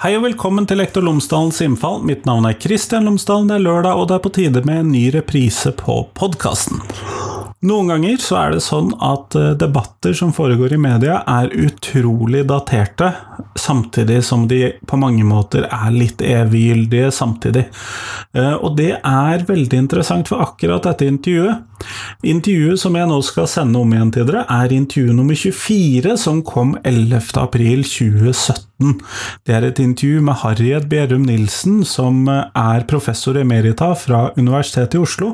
Hei og velkommen til Lektor Lomsdalens innfall. Mitt navn er Kristian Lomsdalen. Det er lørdag, og det er på tide med en ny reprise på podkasten. Noen ganger så er det sånn at eh, debatter som foregår i media, er utrolig daterte, samtidig som de på mange måter er litt eviggyldige samtidig. Eh, og det er veldig interessant for akkurat dette intervjuet. Intervjuet som jeg nå skal sende om igjen til dere, er intervju nummer 24, som kom 11. april 2017. Det er et intervju med Harriet Bjerrum Nilsen, som eh, er professor emerita fra Universitetet i Oslo.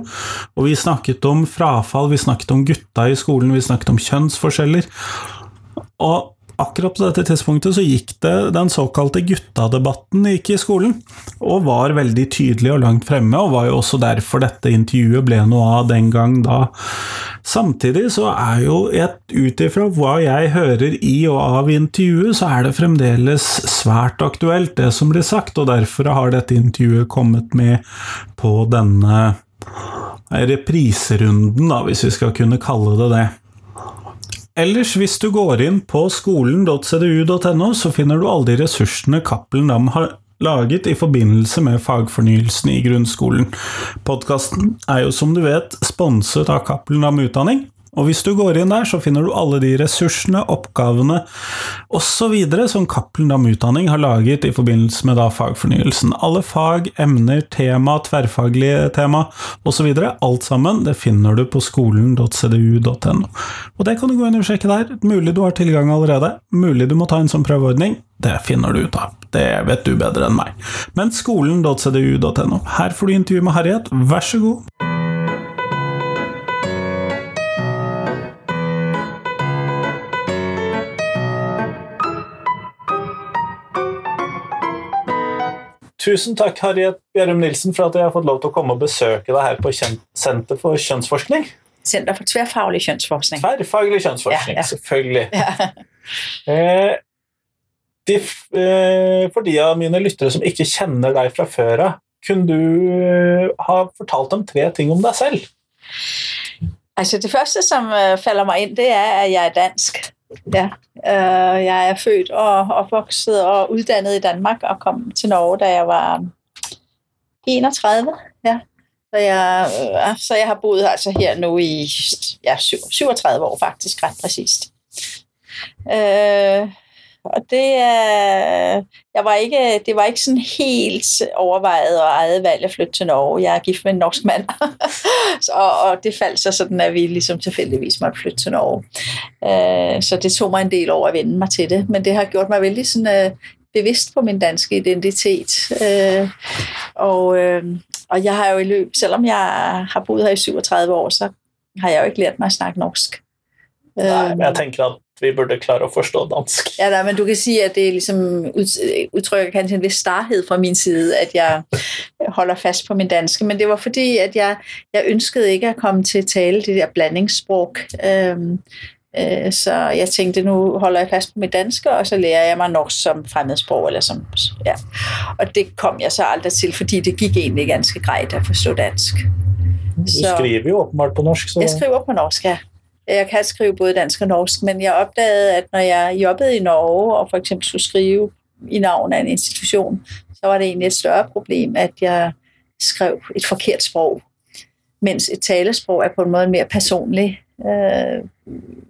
Og vi snakket om frafall, vi snakket om gutta i skolen, vi snakket om kjønnsforskjeller. Og akkurat på dette tidspunktet så gikk det den såkalte guttadebatten gikk i skolen, og var veldig tydelig og langt fremme, og var jo også derfor dette intervjuet ble noe av den gang da. Samtidig så er jo ut ifra hva jeg hører i og av intervjuet, så er det fremdeles svært aktuelt, det som blir sagt, og derfor har dette intervjuet kommet med på denne repriserunden, da, hvis vi skal kunne kalle det det. Ellers, hvis du går inn på skolen.cdu.no, så finner du alle de ressursene Cappelen Dam har laget i forbindelse med fagfornyelsen i grunnskolen. Podkasten er jo som du vet sponset av Cappelen Dam Utdanning, og hvis du går inn der, så finner du alle de ressursene, oppgavene osv. som Cappelen Dam Utdanning har laget i forbindelse med da fagfornyelsen. Alle fag, emner, tema, tverrfaglige tema osv. Alt sammen det finner du på skolen.cdu.no. Og det kan du gå inn og sjekke der. Mulig du har tilgang allerede. Mulig du må ta en sånn prøveordning. Det finner du ut av. Det vet du bedre enn meg. Men skolen.cdu.no. Her får du intervju med Harriet. Vær så god. Tusen takk, Harriet Bjerrum Nilsen, for at jeg har fått lov til å komme og besøke deg her på Senter for kjønnsforskning. Center for tverrfaglig kjønnsforskning. Tverrfaglig kjønnsforskning, ja, ja. selvfølgelig. Ja. Eh, de, eh, for de av mine lyttere som ikke kjenner deg fra før av, kunne du eh, ha fortalt dem tre ting om deg selv? Altså Det første som uh, faller meg inn, det er at jeg er dansk. Ja, øh, jeg er født og opvokset og uddannet i Danmark og kom til Norge, da jeg var 31. Ja. Så jeg, øh, så jeg har boet altså her nu i ja, 37 år faktisk, ret præcist. Øh, og det, jeg var ikke, det var ikke sådan helt overvejet og eget valg at flytte til Norge. Jeg er gift med en norsk mand, så, og det faldt så sådan, at vi ligesom tilfældigvis måtte flytte til Norge. Øh, så det tog mig en del år at vende mig til det, men det har gjort mig vældig sådan, øh, bevidst på min danske identitet. Øh, og, og jeg har jo i løb, selvom jeg har boet her i 37 år, så har jeg jo ikke lært mig at snakke norsk. Nej, men jeg tænker, at vi burde klare å forstå dansk. Ja, da, men du kan si at det liksom udtrykker kanskje en vis starhed fra min side, at jeg holder fast på min danske. Men det var fordi, at jeg, jeg ønskede ikke at komme til at tale det der blandingsspråk. Øhm, øh, så jeg tenkte, nu holder jeg fast på mit danske, og så lærer jeg mig norsk som fremmedsprog. Eller som, ja. Og det kom jeg så aldrig til, fordi det gik egentlig ganske greit at forstå dansk. Du skriver jo åbenbart på norsk. Så... Jeg skriver på norsk, ja. Jeg kan skrive både dansk og norsk, men jeg opdagede, at når jeg jobbede i Norge og for eksempel skulle skrive i navn af en institution, så var det egentlig et større problem, at jeg skrev et forkert sprog, mens et talesprog er på en måde mere personligt. Øh,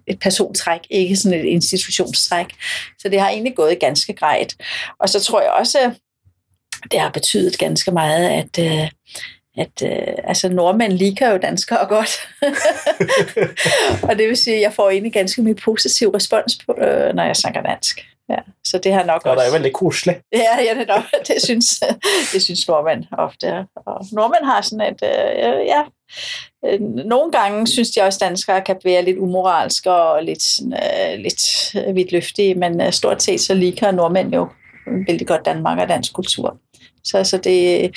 et persontræk, ikke sådan et institutionstræk. Så det har egentlig gået ganske grejt. Og så tror jeg også, det har betydet ganske meget, at, øh, at øh, altså nordmænd liker jo danskere godt. og det vil sige, at jeg får egentlig ganske mye positiv respons, på, øh, når jeg snakker dansk. Ja, så det har nok ja, også... det er veldig koselig. Ja, ja det, nok, det, synes, det synes nordmænd ofte. Og nordmænd har sådan et... Øh, ja, øh, nogle gange synes jeg også, at danskere kan være lidt umoralske og lidt, øh, lidt vidtløftige, men øh, stort set så liker nordmænd jo vældig godt Danmark og dansk kultur. Så, så det,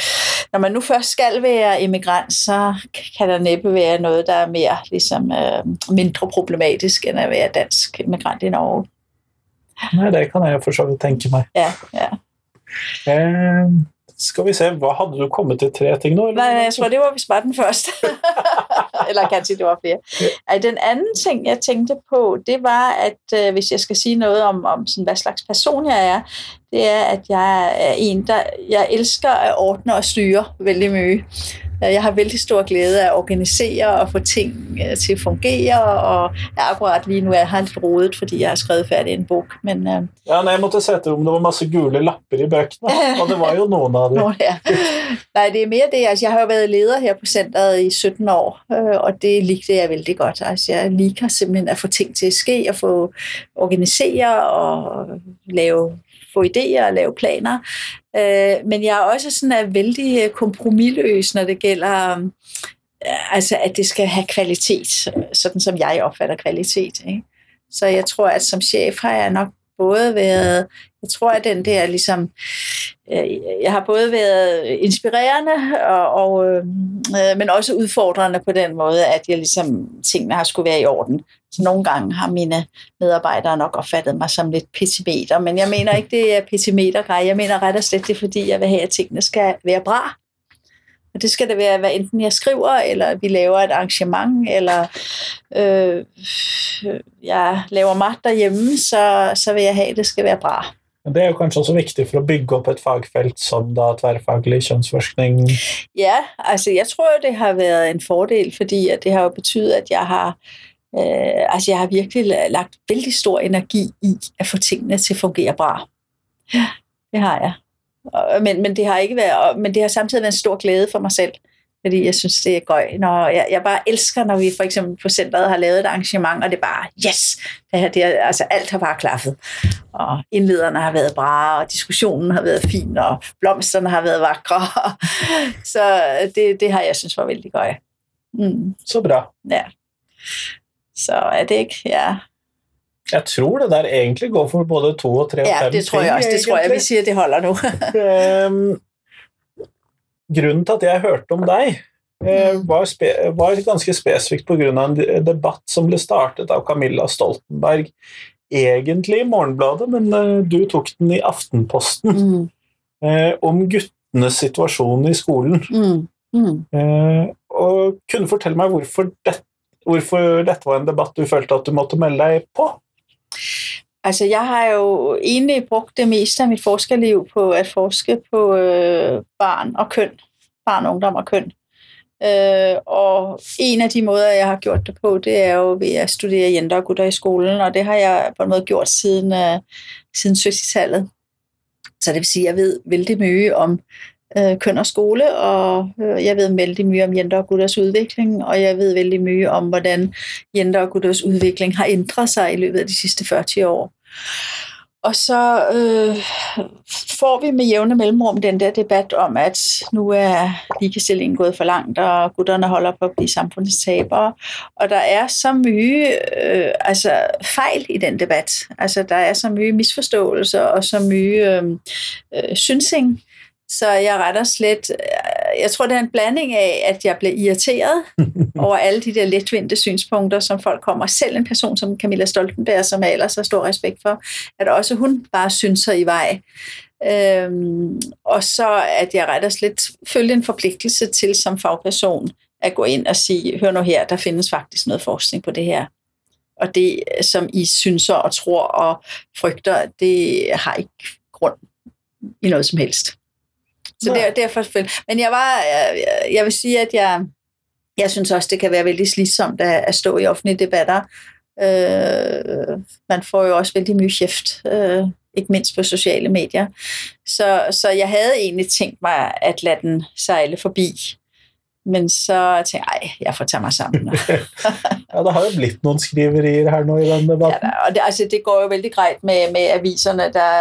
når man nu først skal være immigrant, så kan der næppe være noget, der er mere ligesom, øh, mindre problematisk, end at være dansk immigrant i Norge. Nej, det kan jeg for så vidt tænke mig. Ja, ja. Eh, Skal vi se, hvad havde du kommet til tre ting nu? Nej, jeg tror, det var vist bare den første. Eller kanskje det var flere. Ja. Den anden ting, jeg tænkte på, det var, at øh, hvis jeg skal sige noget om, om sådan, hvad slags person jeg er, det er, at jeg er en, der jeg elsker at ordne og styre vældig mye. Jeg har vældig stor glæde af at organisere og få ting øh, til at fungere, og jeg akkurat lige nu er jeg lidt rodet, fordi jeg har skrevet færdig en bog. Men, uh... Ja, nej, jeg måtte se om der var masse gule lapper i bøkene, og det var jo nogle af dem. Ja. Nej, det er mere det. Altså, jeg har jo været leder her på centret i 17 år, øh, og det ligger jeg vældig godt. Altså, jeg liker simpelthen at få ting til at ske, og få organisere og lave få idéer og lave planer. Øh, men jeg er også sådan er vældig øh, kompromilløs, når det gælder, øh, altså at det skal have kvalitet, sådan som jeg opfatter kvalitet. Ikke? Så jeg tror, at som chef har jeg nok både været, jeg tror, at den der ligesom, øh, jeg har både været inspirerende, og, og, øh, men også udfordrende på den måde, at jeg ligesom, tingene har skulle være i orden. Så nogle gange har mine medarbejdere nok opfattet mig som lidt pessimeter, men jeg mener ikke, det er pessimetergrej. Jeg mener ret og slet, det er fordi, jeg vil have, at tingene skal være bra. Og det skal det være, hvad enten jeg skriver, eller vi laver et arrangement, eller øh, øh jeg laver mad derhjemme, så, så vil jeg have, at det skal være bra. Det er jo kanskje også vigtigt for at bygge op et fagfelt som da tværfaglig kjønnsforskning. Ja, altså jeg tror, det har været en fordel, fordi det har jo betydet, at jeg har Øh, altså jeg har virkelig lagt vældig stor energi i at få tingene til at fungere bra. Ja, det har jeg. Men, men, det har ikke været, men det har samtidig været en stor glæde for mig selv, fordi jeg synes, det er gøj. Når jeg, jeg bare elsker, når vi for eksempel på centret har lavet et arrangement, og det er bare, yes, det her, det er, altså alt har bare klaffet. Og indlederne har været bra, og diskussionen har været fin, og blomsterne har været vakre. Så det, det har jeg synes var vældig gøj. Mm. Så bra. Ja. Så er det ikke, ja. Jeg tror det der egentlig går for både to og tre og ja, fem det tror jeg også. Det tror jeg, vi siger, det holder nu. um, grunden til at jeg hørte om dig, uh, var, spe var ganske spesifikt på grund av en debatt som blev startet av Camilla Stoltenberg, egentlig i Morgenbladet, men uh, du tok den i Aftenposten, mm. uh, om guttenes situasjon i skolen. Mm. Mm. og kunne fortelle meg hvorfor dette hvorfor dette var en debatt du følte at du måtte melde deg på? Altså, jeg har jo egentlig brugt det meste af mit forskerliv på at forske på øh, barn og køn. Barn, ungdom og køn. Øh, og en af de måder, jeg har gjort det på, det er jo ved at studere jenter og gutter i skolen, og det har jeg på en måde gjort siden, øh, siden 70-tallet. Så det vil sige, at jeg ved vældig mye om øh, køn og skole, og øh, jeg ved vældig mye om jenter og gutters udvikling, og jeg ved vældig mye om, hvordan jenter og gutters udvikling har ændret sig i løbet af de sidste 40 år. Og så øh, får vi med jævne mellemrum den der debat om, at nu er ligestillingen gået for langt, og gutterne holder på at blive samfundets tabere. Og der er så mye øh, altså fejl i den debat. Altså der er så mye misforståelser og så mye øh, øh, synsing, så jeg retter slet, øh, jeg tror, det er en blanding af, at jeg bliver irriteret over alle de der letvindte synspunkter, som folk kommer. Selv en person som Camilla Stoltenberg, som jeg ellers har stor respekt for, at også hun bare synes sig i vej. Øhm, og så at jeg retter slet følge en forpligtelse til som fagperson at gå ind og sige, hør nu her, der findes faktisk noget forskning på det her. Og det, som I synser og tror og frygter, det har ikke grund i noget som helst. Så det, derfor, men jeg var, jeg, jeg vil sige, at jeg, jeg synes også, det kan være vældig slidsomt at, at stå i offentlige debatter. Øh, man får jo også vældig mye kæft, øh, ikke mindst på sociale medier. Så, så jeg havde egentlig tænkt mig at lade den sejle forbi. Men så tænkte jeg, ej, jeg får tage mig sammen. ja, der har jo blitt nogle skriverier her nu i den debatten. Ja, og det, altså, det går jo vældig grejt med, med aviserne, der,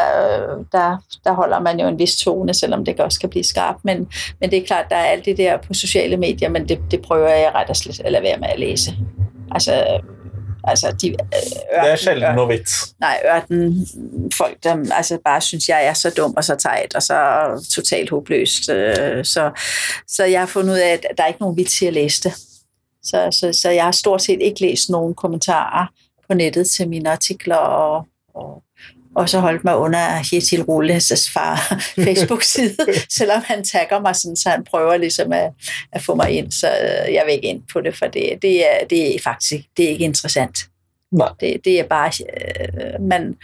der, der holder man jo en vis tone, selvom det også kan blive skarpt. Men, men det er klart, der er alt det der på sociale medier, men det, det prøver jeg ret og slet at lade være med at læse. Altså, Altså, de, ørten, øh, det er sjældent noget vits. Nej, ørten, folk, der altså, bare synes, jeg er så dum og så tejt og så totalt håbløst. Øh, så, så jeg har fundet ud af, at der er ikke nogen vits til at læse det. Så, så, så jeg har stort set ikke læst nogen kommentarer på nettet til mine artikler og, og, og så holdt mig under Kjetil Rulles' far Facebook-side, selvom han tagger mig sådan, så han prøver ligesom at, at få mig ind, så øh, jeg vil ikke ind på det, for det, det, er, det er faktisk det er ikke interessant. Nej. Det, det er bare, øh, man,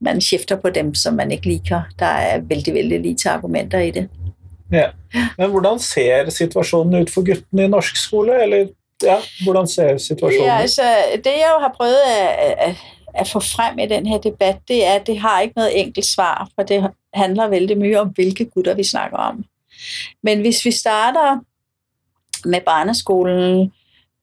man skifter på dem, som man ikke liker. Der er vældig, vældig lite argumenter i det. Ja. Men hvordan ser situationen ut for guttene i norsk skole, eller ja, hvordan ser situationen Ja, altså, det jeg jo har prøvet at, at, at få frem i den her debat, det er, at det har ikke noget enkelt svar, for det handler vældig mye om, hvilke gutter vi snakker om. Men hvis vi starter med barneskolen,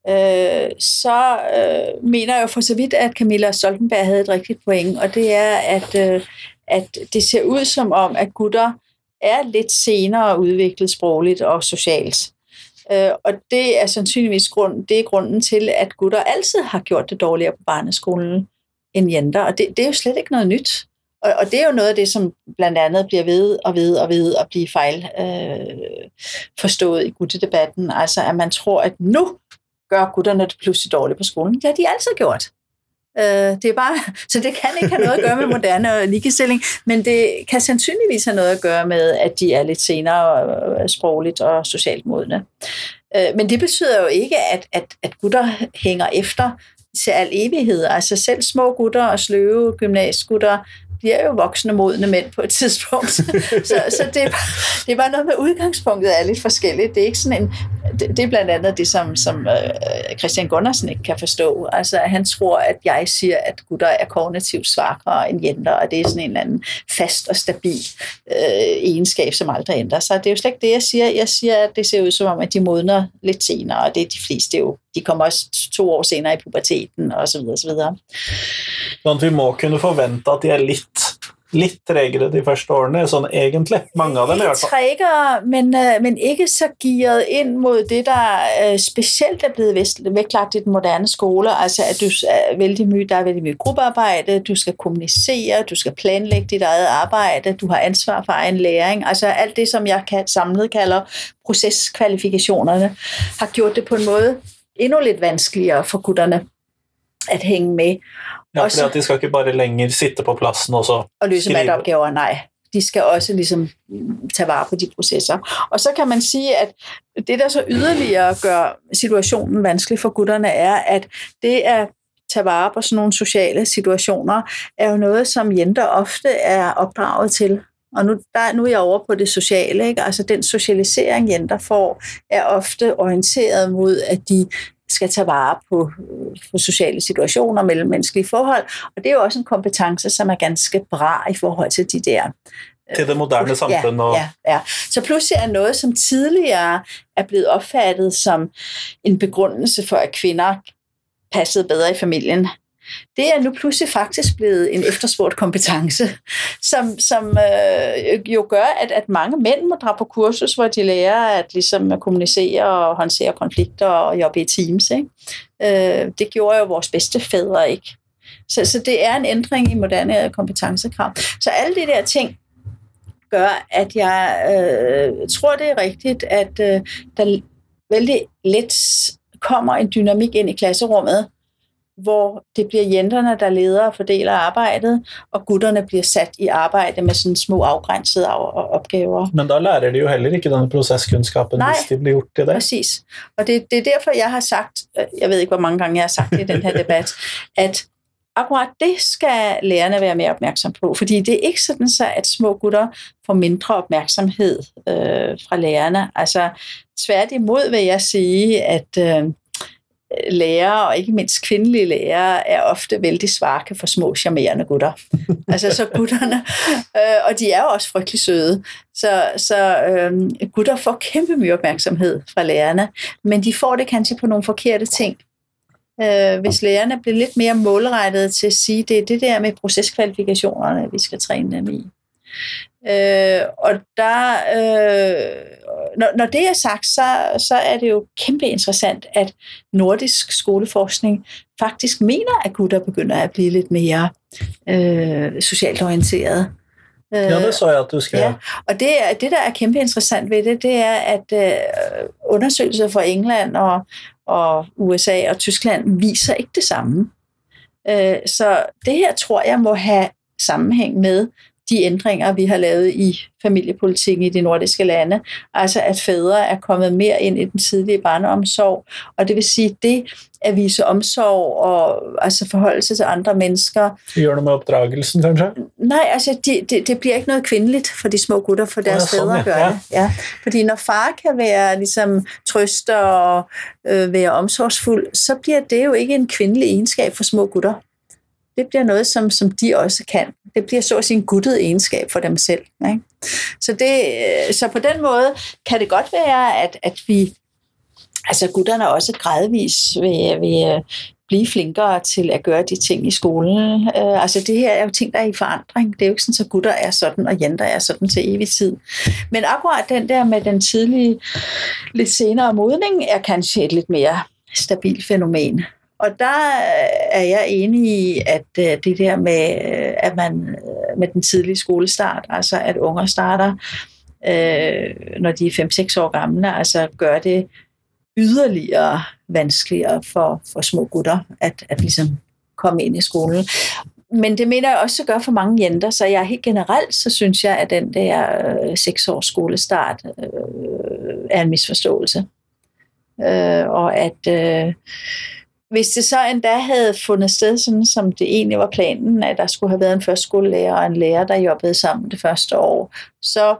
øh, så øh, mener jeg jo for så vidt, at Camilla Stoltenberg havde et rigtigt point, og det er, at, øh, at det ser ud som om, at gutter er lidt senere udviklet sprogligt og socialt. Øh, og det er sandsynligvis grund, det er grunden til, at gutter altid har gjort det dårligere på barneskolen end jenter, og det, det er jo slet ikke noget nyt. Og, og det er jo noget af det, som blandt andet bliver ved og ved og ved at blive fejl øh, forstået i guttedebatten. Altså at man tror, at nu gør gutterne det pludselig dårligt på skolen. Det har de altid gjort. Øh, det er bare, så det kan ikke have noget at gøre med moderne ligestilling, men det kan sandsynligvis have noget at gøre med, at de er lidt senere øh, sprogligt og socialt modne. Øh, men det betyder jo ikke, at, at, at gutter hænger efter til al evighed. Altså selv små gutter og sløve gymnasiegutter bliver jo voksne modne mænd på et tidspunkt. så så det, er bare, det er bare noget med udgangspunktet er lidt forskelligt. Det er ikke sådan en, det, det er blandt andet det, som, som uh, Christian Gunnarsen ikke kan forstå. Altså han tror, at jeg siger, at gutter er kognitivt svakere end jenter, og det er sådan en eller anden fast og stabil uh, egenskab, som aldrig ændrer sig. Det er jo slet ikke det, jeg siger. Jeg siger, at det ser ud som om, at de modner lidt senere, og det er de fleste jo. De kommer også to år senere i puberteten, og så videre, og så videre. Sånn vi må kunne forvente, at de er lidt litt tregere de første årene, sånn egentlig. Mange av dem i hvert. Tregere, men, øh, men ikke så gearet ind mod det, der øh, specielt er blevet vægtlagt i den moderne skole. Altså, at du er vældig mye, der er vældig mye gruppearbejde, du skal kommunicere, du skal planlægge dit eget arbejde, du har ansvar for egen læring. Altså alt det, som jeg kan, samlet kalder proceskvalifikationerne, har gjort det på en måde endnu lidt vanskeligere for gutterne at hænge med. Ja, for de skal ikke bare længere sitte på pladsen og så Og løse matopgaver, nej. De skal også ligesom tage vare på de processer. Og så kan man sige, at det, der så yderligere gør situationen vanskelig for gutterne, er, at det at tage vare på sådan nogle sociale situationer, er jo noget, som jenter ofte er opdraget til. Og nu, der, nu er jeg over på det sociale. Ikke? Altså den socialisering, jenter får, er ofte orienteret mod, at de skal tage vare på, på sociale situationer, mellemmenneskelige forhold. Og det er jo også en kompetence, som er ganske bra i forhold til de der til det moderne samfund. Ja, ja, ja. Så pludselig er noget, som tidligere er blevet opfattet som en begrundelse for, at kvinder passede bedre i familien, det er nu pludselig faktisk blevet en efterspurgt kompetence, som, som øh, jo gør, at, at mange mænd må drage på kursus, hvor de lærer at ligesom kommunicere og håndtere konflikter og jobbe i teams. Ikke? Øh, det gjorde jo vores bedste fædre ikke. Så, så det er en ændring i moderne kompetencekrav. Så alle de der ting gør, at jeg øh, tror, det er rigtigt, at øh, der vældig let kommer en dynamik ind i klasserummet, hvor det bliver jenterne, der leder og fordeler arbejdet, og gutterne bliver sat i arbejde med sådan små afgrænsede opgaver. Men der lærer de jo heller ikke denne proceskunskapen, Nej, hvis de bliver gjort det. præcis. Og det, det er derfor, jeg har sagt, jeg ved ikke, hvor mange gange jeg har sagt det i den her debat, at akkurat det skal lærerne være mere opmærksom på, fordi det er ikke sådan så, at små gutter får mindre opmærksomhed øh, fra lærerne. Altså tværtimod vil jeg sige, at øh, lærere, og ikke mindst kvindelige lærere, er ofte vældig svake for små, charmerende gutter. altså så gutterne, øh, og de er jo også frygtelig søde, så, så øh, gutter får kæmpe mye opmærksomhed fra lærerne, men de får det kanskje på nogle forkerte ting. Øh, hvis lærerne bliver lidt mere målrettet til at sige, det er det der med proceskvalifikationerne, vi skal træne dem i. Øh, og der, øh, når, når det er sagt, så, så er det jo kæmpe interessant, at nordisk skoleforskning faktisk mener, at gutter begynder at blive lidt mere øh, socialt orienteret. Ja, det så jeg, at du skal. Ja, og det, det, der er kæmpe interessant ved det, det er, at øh, undersøgelser fra England og, og USA og Tyskland viser ikke det samme. Øh, så det her tror jeg må have sammenhæng med de ændringer, vi har lavet i familiepolitikken i de nordiske lande. Altså at fædre er kommet mere ind i den tidlige barneomsorg. Og det vil sige, det at vise omsorg og altså forholde sig til andre mennesker. Gjør noget med opdragelsen, kanskje? Nej, altså det, det, det bliver ikke noget kvindeligt for de små gutter, for deres ja, fædre gør ja. det. Ja. Fordi når far kan være ligesom trøster og øh, være omsorgsfuld, så bliver det jo ikke en kvindelig egenskab for små gutter det bliver noget, som, som de også kan. Det bliver så at sige en guttet egenskab for dem selv. Ikke? Så, det, øh, så på den måde kan det godt være, at, at vi, altså gutterne også gradvis vil, vil blive flinkere til at gøre de ting i skolen. Uh, altså det her er jo ting, der er i forandring. Det er jo ikke sådan, at gutter er sådan, og jenter er sådan til evig tid. Men akkurat den der med den tidlige, lidt senere modning, er kanskje et lidt mere stabilt fænomen. Og der øh, er jeg enig i, at øh, det der med, øh, at man med den tidlige skolestart, altså at unger starter, øh, når de er 5-6 år gamle, altså gør det yderligere vanskeligere for, for små gutter at, at ligesom komme ind i skolen. Men det mener jeg også gør for mange jenter, så jeg helt generelt, så synes jeg, at den der 6 års skolestart øh, er en misforståelse. Øh, og at øh, hvis det så endda havde fundet sted, sådan som det egentlig var planen, at der skulle have været en førskolelærer og en lærer, der jobbede sammen det første år, så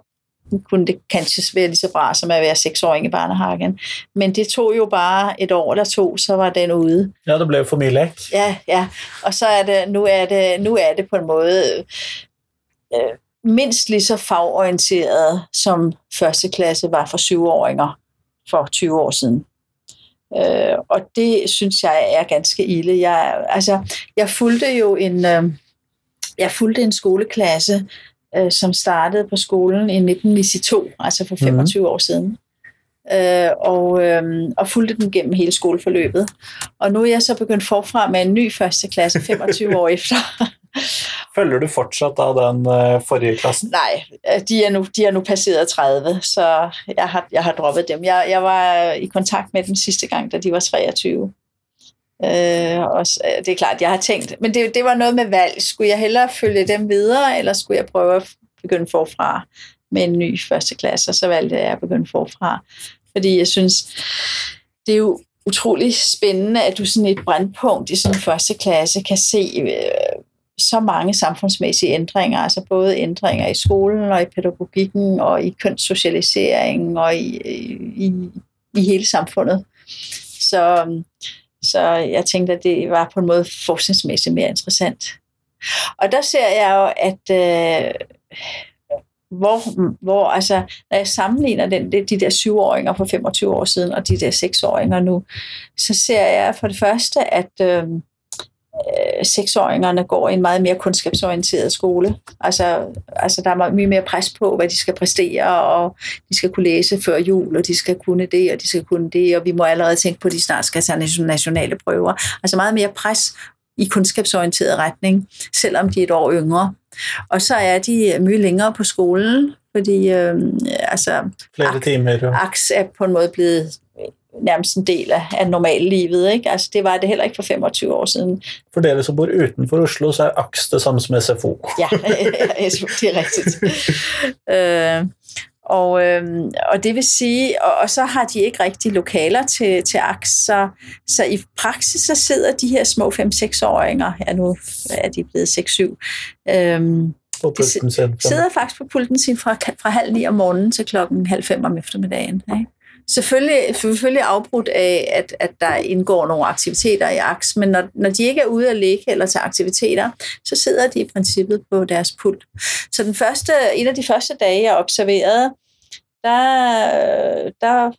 kunne det kanskje være lige så bra som at være seksåring i barnehagen. Men det tog jo bare et år eller to, så var den ude. Ja, det blev familie. Ja, ja. Og så er det, nu er det, nu er det på en måde øh, mindst lige så fagorienteret, som første klasse var for syvåringer for 20 år siden. Øh, og det synes jeg er ganske ille. Jeg, altså, jeg fulgte jo en, øh, jeg fulgte en skoleklasse, øh, som startede på skolen i 1992, altså for 25 mm. år siden. Øh, og, øh, og fulgte den gennem hele skoleforløbet. Og nu er jeg så begyndt forfra med en ny første klasse 25 år efter. Følger du fortsat av den uh, forrige klassen? Nej, øh, de er, nu, de er nu passeret 30, så jeg har, jeg har droppet dem. Jeg, jeg var i kontakt med dem sidste gang, da de var 23. Øh, og øh, det er klart, jeg har tænkt, men det, det var noget med valg. Skulle jeg hellere følge dem videre, eller skulle jeg prøve at begynde forfra med en ny første klasse, og så valgte jeg at begynde forfra. Fordi jeg synes, det er jo utrolig spændende, at du sådan et brandpunkt i sådan en første klasse kan se, øh, så mange samfundsmæssige ændringer, altså både ændringer i skolen og i pædagogikken og i kønssocialiseringen og i, i, i hele samfundet. Så, så jeg tænkte, at det var på en måde forskningsmæssigt mere interessant. Og der ser jeg jo, at øh, hvor, hvor altså, når jeg sammenligner den, de der syvåringer for 25 år siden og de der seksåringer nu, så ser jeg for det første, at øh, seksåringerne går i en meget mere kundskabsorienteret skole. Altså, altså der er mye mere pres på, hvad de skal præstere, og de skal kunne læse før jul, og de skal kunne det, og de skal kunne det, og vi må allerede tænke på, at de snart skal tage nationale prøver. Altså meget mere pres i kundskabsorienteret retning, selvom de er et år yngre. Og så er de mye længere på skolen, fordi øh, altså, Flere AKS er på en måde blevet nærmest en del af, af normallivet. Ikke? Altså, det var det heller ikke for 25 år siden. For dere som bor utenfor Oslo, så er AKS det samme som SFO. ja, det er rigtigt. øh, og, øh, og det vil sige, og, og så har de ikke rigtig lokaler til, til AKS, så, så i praksis så sidder de her små 5-6-åringer, ja nu er de blevet 6-7, øh, på pulten sin. sidder faktisk på pulten sin fra, fra halv ni om morgenen til klokken halv fem om eftermiddagen. Ikke? Selvfølgelig, selvfølgelig afbrudt af, at, at der indgår nogle aktiviteter i AKS, men når, når de ikke er ude at ligge eller til aktiviteter, så sidder de i princippet på deres pult. Så den første, en af de første dage, jeg observerede, der, der,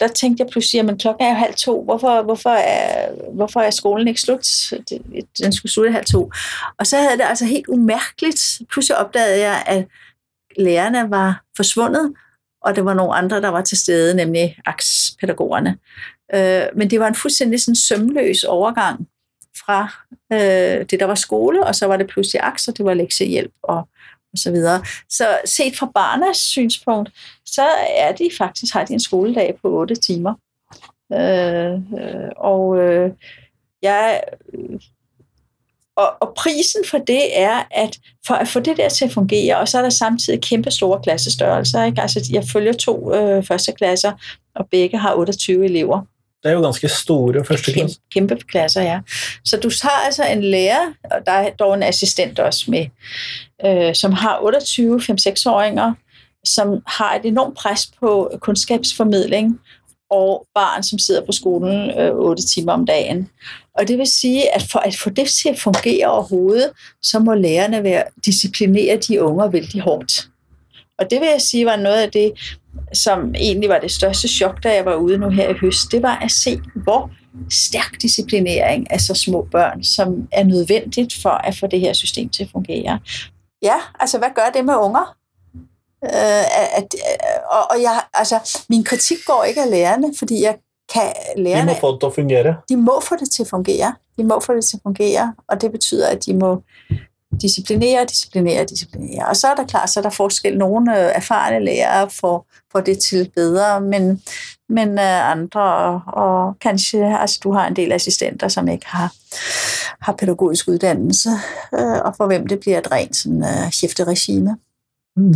der tænkte jeg pludselig, at klokken er jo halv to. Hvorfor, hvorfor, er, hvorfor er skolen ikke slut? Den skulle slutte halv to. Og så havde det altså helt umærkeligt. Pludselig opdagede jeg, at lærerne var forsvundet, og der var nogle andre, der var til stede, nemlig AKS-pædagogerne. Øh, men det var en fuldstændig sådan sømløs overgang fra øh, det, der var skole, og så var det pludselig AKS, og det var lektiehjælp og, og så videre. Så set fra barnas synspunkt, så er de faktisk, har de en skoledag på 8 timer. Øh, øh, og øh, jeg og, og prisen for det er, at for at få det der til at fungere, og så er der samtidig kæmpe store klassestørrelser. Ikke? Altså, jeg følger to øh, første klasser, og begge har 28 elever. Det er jo ganske store første klasse. Kæmpe, kæmpe klasser, ja. Så du har altså en lærer, og der er dog en assistent også med, øh, som har 28 5-6-åringer, som har et enormt pres på kundskabsformidling, og barn, som sidder på skolen øh, 8 timer om dagen. Og det vil sige, at for at få det til at fungere overhovedet, så må lærerne være disciplinere de unge vældig hårdt. Og det vil jeg sige var noget af det, som egentlig var det største chok, da jeg var ude nu her i høst. Det var at se, hvor stærk disciplinering af så små børn, som er nødvendigt for at få det her system til at fungere. Ja, altså hvad gør det med unger? Øh, at, og, og jeg, altså, min kritik går ikke af lærerne, fordi jeg kan lærerne... De må få det til at fungere. De må få det til at fungere. De må få det til at fungere, og det betyder, at de må disciplinere, disciplinere, disciplinere. Og så er der klart, så er der forskel. Nogle øh, erfarne lærere får, får det til bedre, men, men uh, andre, og, kanskje, altså du har en del assistenter, som ikke har, har pædagogisk uddannelse, uh, og for hvem det bliver et rent sådan, uh, skifteregime. Mm.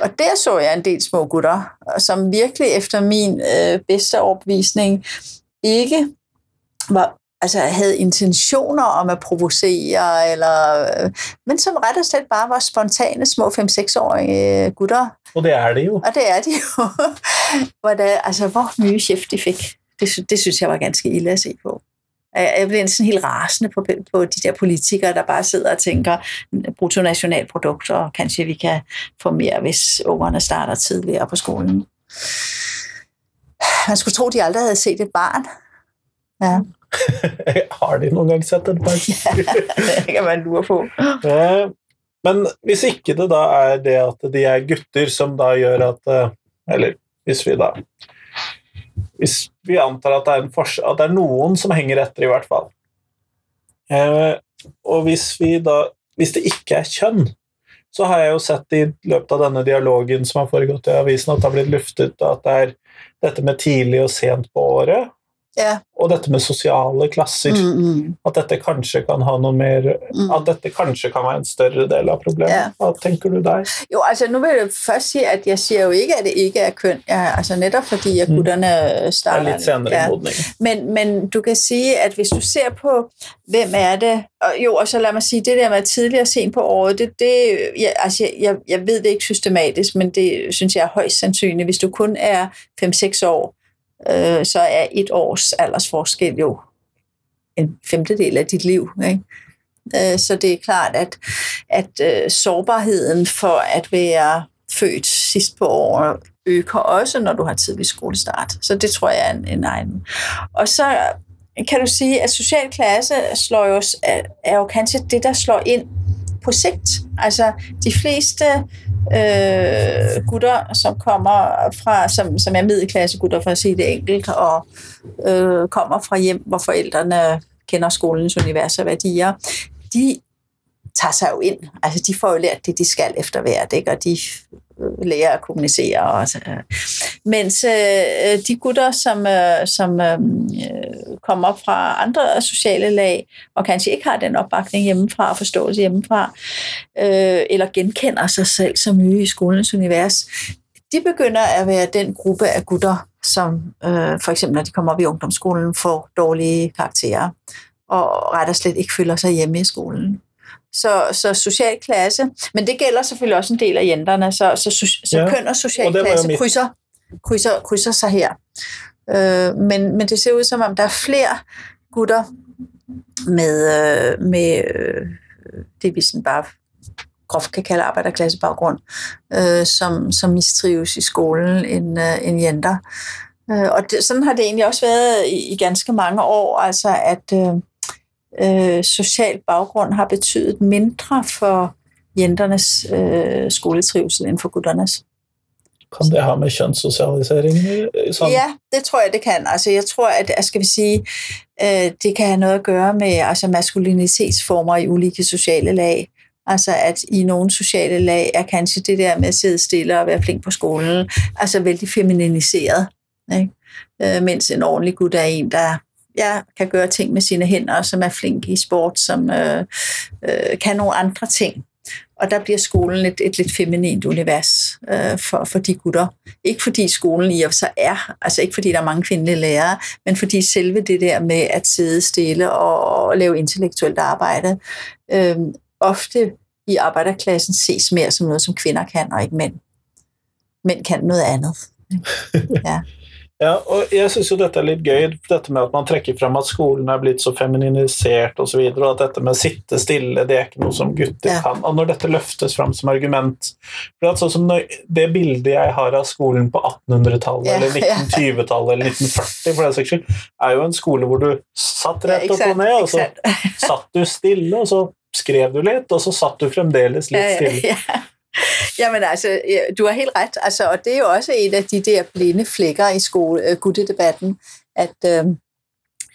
Og der så jeg en del små gutter, som virkelig efter min øh, bedste overbevisning ikke var, altså havde intentioner om at provocere, eller, øh, men som ret og slet bare var spontane små 5-6-årige gutter. Og det er det jo. Og det er de jo. hvor, der, altså, hvor mye chef de fik. Det, det synes jeg var ganske ille at se på. Jeg bliver sådan helt rasende på, på de der politikere, der bare sidder og tænker bruttonationalprodukter, og kanskje vi kan få mere, hvis ungerne starter tidligere på skolen. Man skulle tro, de aldrig havde set et barn. Ja. Har de nogle gange sett et barn? ja, det kan man lure på. Men hvis ikke det da er det at de er gutter som da gjør at eh, Eller hvis vi da hvis vi antar at det er, at det er noen som henger etter, i hvert fall. Eh, og hvis, da, hvis, det ikke er kjønn, så har jeg jo sett i løpet av denne dialogen som har foregått i avisen, at det har blitt luftet at det er dette med tidlig og sent på året, Ja. Og dette med sosiale klasser. Mm, mm. At dette kanskje kan ha noe mer Mm. At dette kanskje kan være en større del av problemet. Ja. Hva tenker du der? Jo, altså nu vil jeg først sige, at jeg siger jo ikke, at det ikke er køn. Ja, altså netop fordi, at Mm. er starter... litt senere ja. i modning. Men, men du kan sige, at hvis du ser på, hvem er det, og jo, og så lad mig sige, det der med tidligere sent på året, det, det jeg, altså, jeg, jeg ved det ikke systematisk, men det synes jeg er højst sandsynligt. Hvis du kun er 5-6 år, øh, så er et års aldersforskel jo en femtedel af dit liv. Ikke? Øh, så det er klart, at, at øh, sårbarheden for at være født sidst på året øger også, når du har tidlig skolestart. Så det tror jeg er en, en egen. Og så kan du sige, at social klasse slår jo, er, jo kanskje det, der slår ind på sigt. Altså de fleste øh, gutter, som kommer fra, som, som er middelklasse gutter, for at sige det enkelt, og øh, kommer fra hjem, hvor forældrene kender skolens univers og værdier, de tager sig jo ind. Altså, de får jo lært det, de skal efter hvert, ikke? og de lærer at kommunikere. Og, øh. Mens øh, de gutter, som, øh, som øh, kommer fra andre sociale lag, og kanskje ikke har den opbakning hjemmefra og forståelse hjemmefra, øh, eller genkender sig selv som nye i skolens univers, de begynder at være den gruppe af gutter, som øh, for eksempel, når de kommer op i ungdomsskolen, får dårlige karakterer, og ret og slet ikke føler sig hjemme i skolen. Så, så social klasse, men det gælder selvfølgelig også en del af jenterne, så, så, så, så Ja, køn og social og klasse krydser, krydser, krydser sig her. Øh, men, men det ser ud som om, der er flere gutter med, øh, med øh, det, vi sådan bare groft kan kalde arbejderklassebaggrund, øh, som, som mistrives i skolen end, øh, end jenter. Øh, og det, sådan har det egentlig også været i, i ganske mange år, altså at øh, øh, social baggrund har betydet mindre for jenternes øh, skoletrivsel end for gutternes. Kan det ha med kjønnssosialisering i- sånn? Ja, det tror jeg, det kan. Altså, jeg tror, at at skal vi sige, øh, det kan have noget at gøre med altså, maskulinitetsformer i ulike sociale lag. Altså, at i nogle sociale lag er kanskje det der med at sidde stille og være flink på skolen, altså vældig femininiseret. Ikke? Øh, mens en ordentlig gut er en, der ja, kan gøre ting med sine hænder, som er flink i sport, som øh, øh, kan nogle andre ting. Og der bliver skolen et, et lidt feminint univers øh, for, for de gutter. Ikke fordi skolen i og sig er, altså ikke fordi der er mange kvindelige lærere, men fordi selve det der med at sidde stille og, og lave intellektuelt arbejde, øh, ofte i arbejderklassen ses mere som noget, som kvinder kan, og ikke mænd. Mænd kan noget andet. Ja. Ja, og jeg synes jo dette er litt gøy, dette med at man trekker frem at skolen er blitt så femininisert og så videre, og at dette med å sitte stille, det er ikke noe som gutter Ja. kan. Og når dette løftes frem som argument for at sånn som Det bildet jeg har av skolen på 1800-tallet, Ja, eller ja. 1920-tallet, eller 1940 for den saks skyld, er jo en skole hvor du satt rett opp og ned, og så satt du stille, og så skrev du litt, og så satt du fremdeles litt stille. Ja. Jamen altså, du har helt ret. Altså, og det er jo også en af de der blinde flækker i skole, øh, guttedebatten, at, øh,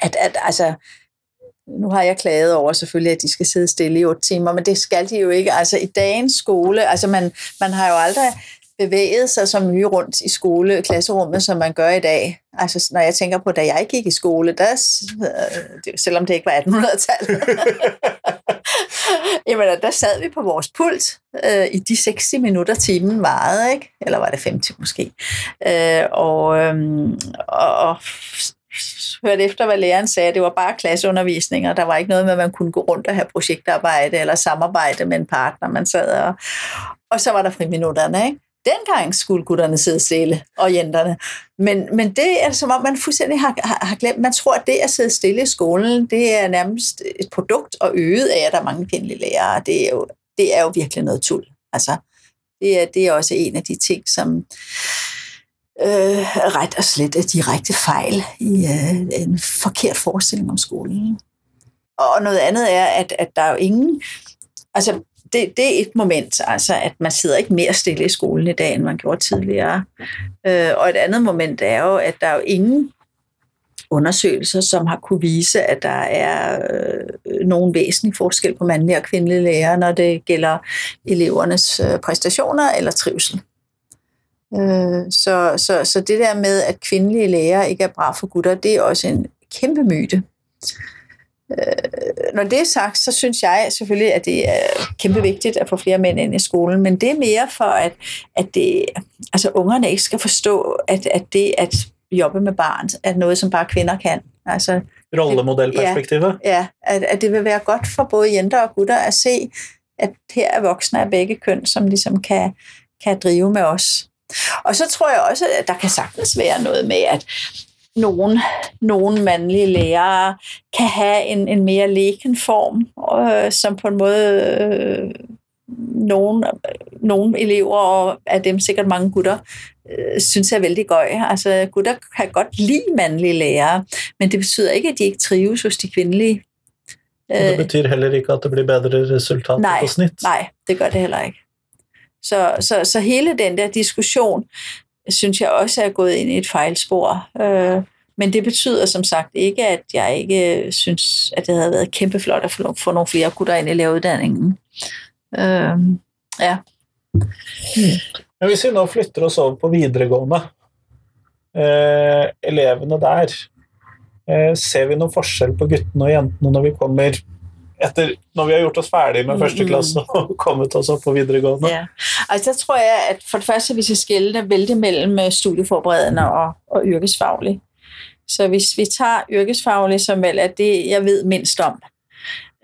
at, at altså, nu har jeg klaget over selvfølgelig, at de skal sidde stille i otte timer, men det skal de jo ikke. Altså i dagens skole, altså man, man har jo aldrig bevæget sig så mye rundt i skole, klasserummet, som man gør i dag. Altså når jeg tænker på, da jeg gik i skole, der, øh, selvom det ikke var 1800-tallet, Jamen, der sad vi på vores pult øh, i de 60 minutter, timen varede, ikke? Eller var det 50 måske? Øh, og, øh, og, og hørte efter, hvad læreren sagde. Det var bare klasseundervisning, og der var ikke noget med, at man kunne gå rundt og have projektarbejde eller samarbejde med en partner, man sad og... Og så var der friminutterne, ikke? Dengang skulle gutterne sidde stille, og jenterne. Men, men det er som om, man fuldstændig har, har, har glemt. Man tror, at det at sidde stille i skolen, det er nærmest et produkt og øget af, at der er mange kvindelige lærere. Det er jo, det er jo virkelig noget tul. Altså, det er, det er også en af de ting, som øh, ret og slet er direkte fejl i øh, en forkert forestilling om skolen. Og noget andet er, at, at der er jo ingen... Altså, det, det er et moment, altså, at man sidder ikke mere stille i skolen i dag, end man gjorde tidligere. Øh, og et andet moment er jo, at der er jo ingen undersøgelser, som har kunne vise, at der er øh, nogen væsentlig forskel på mandlige og kvindelige lærere, når det gælder elevernes øh, præstationer eller trivsel. Øh, så, så, så det der med, at kvindelige lærere ikke er bra for gutter, det er også en kæmpe myte. Øh, når det er sagt, så synes jeg selvfølgelig, at det er kæmpe vigtigt at få flere mænd ind i skolen, men det er mere for, at, at det, altså, ungerne ikke skal forstå, at, at det at jobbe med barn er noget, som bare kvinder kan. Altså, Rollemodellperspektivet. ja, at, at det vil være godt for både jenter og gutter at se, at her er voksne af begge køn, som ligesom kan, kan drive med os. Og så tror jeg også, at der kan sagtens være noget med, at nogle, nogle mandlige lærere kan have en, en mere leken form, øh, som på en måde øh, nogle, nogle elever, og af dem sikkert mange gutter, øh, synes er vældig gøj. Altså gutter kan godt lide mandlige lærere, men det betyder ikke, at de ikke trives hos de kvindelige. Og det betyder heller ikke, at det blir bedre resultat Nej. på snitt. Nej, det gør det heller ikke. Så, så, så hele den der diskussion, synes jeg også er gået ind i et fejlspor. Øh, men det betyder som sagt ikke, at jeg ikke øh, synes, at det havde været kæmpe flot at få, nogle flere gutter ind i læreruddannelsen. Øh, ja. Hmm. Men hvis vi nu flytter os over på videregående, eh, eleverne der, eh, ser vi nogen forskel på guttene og jentene når vi kommer etter, når vi har gjort oss ferdig med Mm, første mm. klasse og kommet oss opp på videregående? Ja. Altså der tror jeg, at for det første, vi skal skille vældig mellem øh, studieforberedende og, og yrkesfaglig. Så hvis vi tager yrkesfaglig, som vel er det, jeg ved mindst om,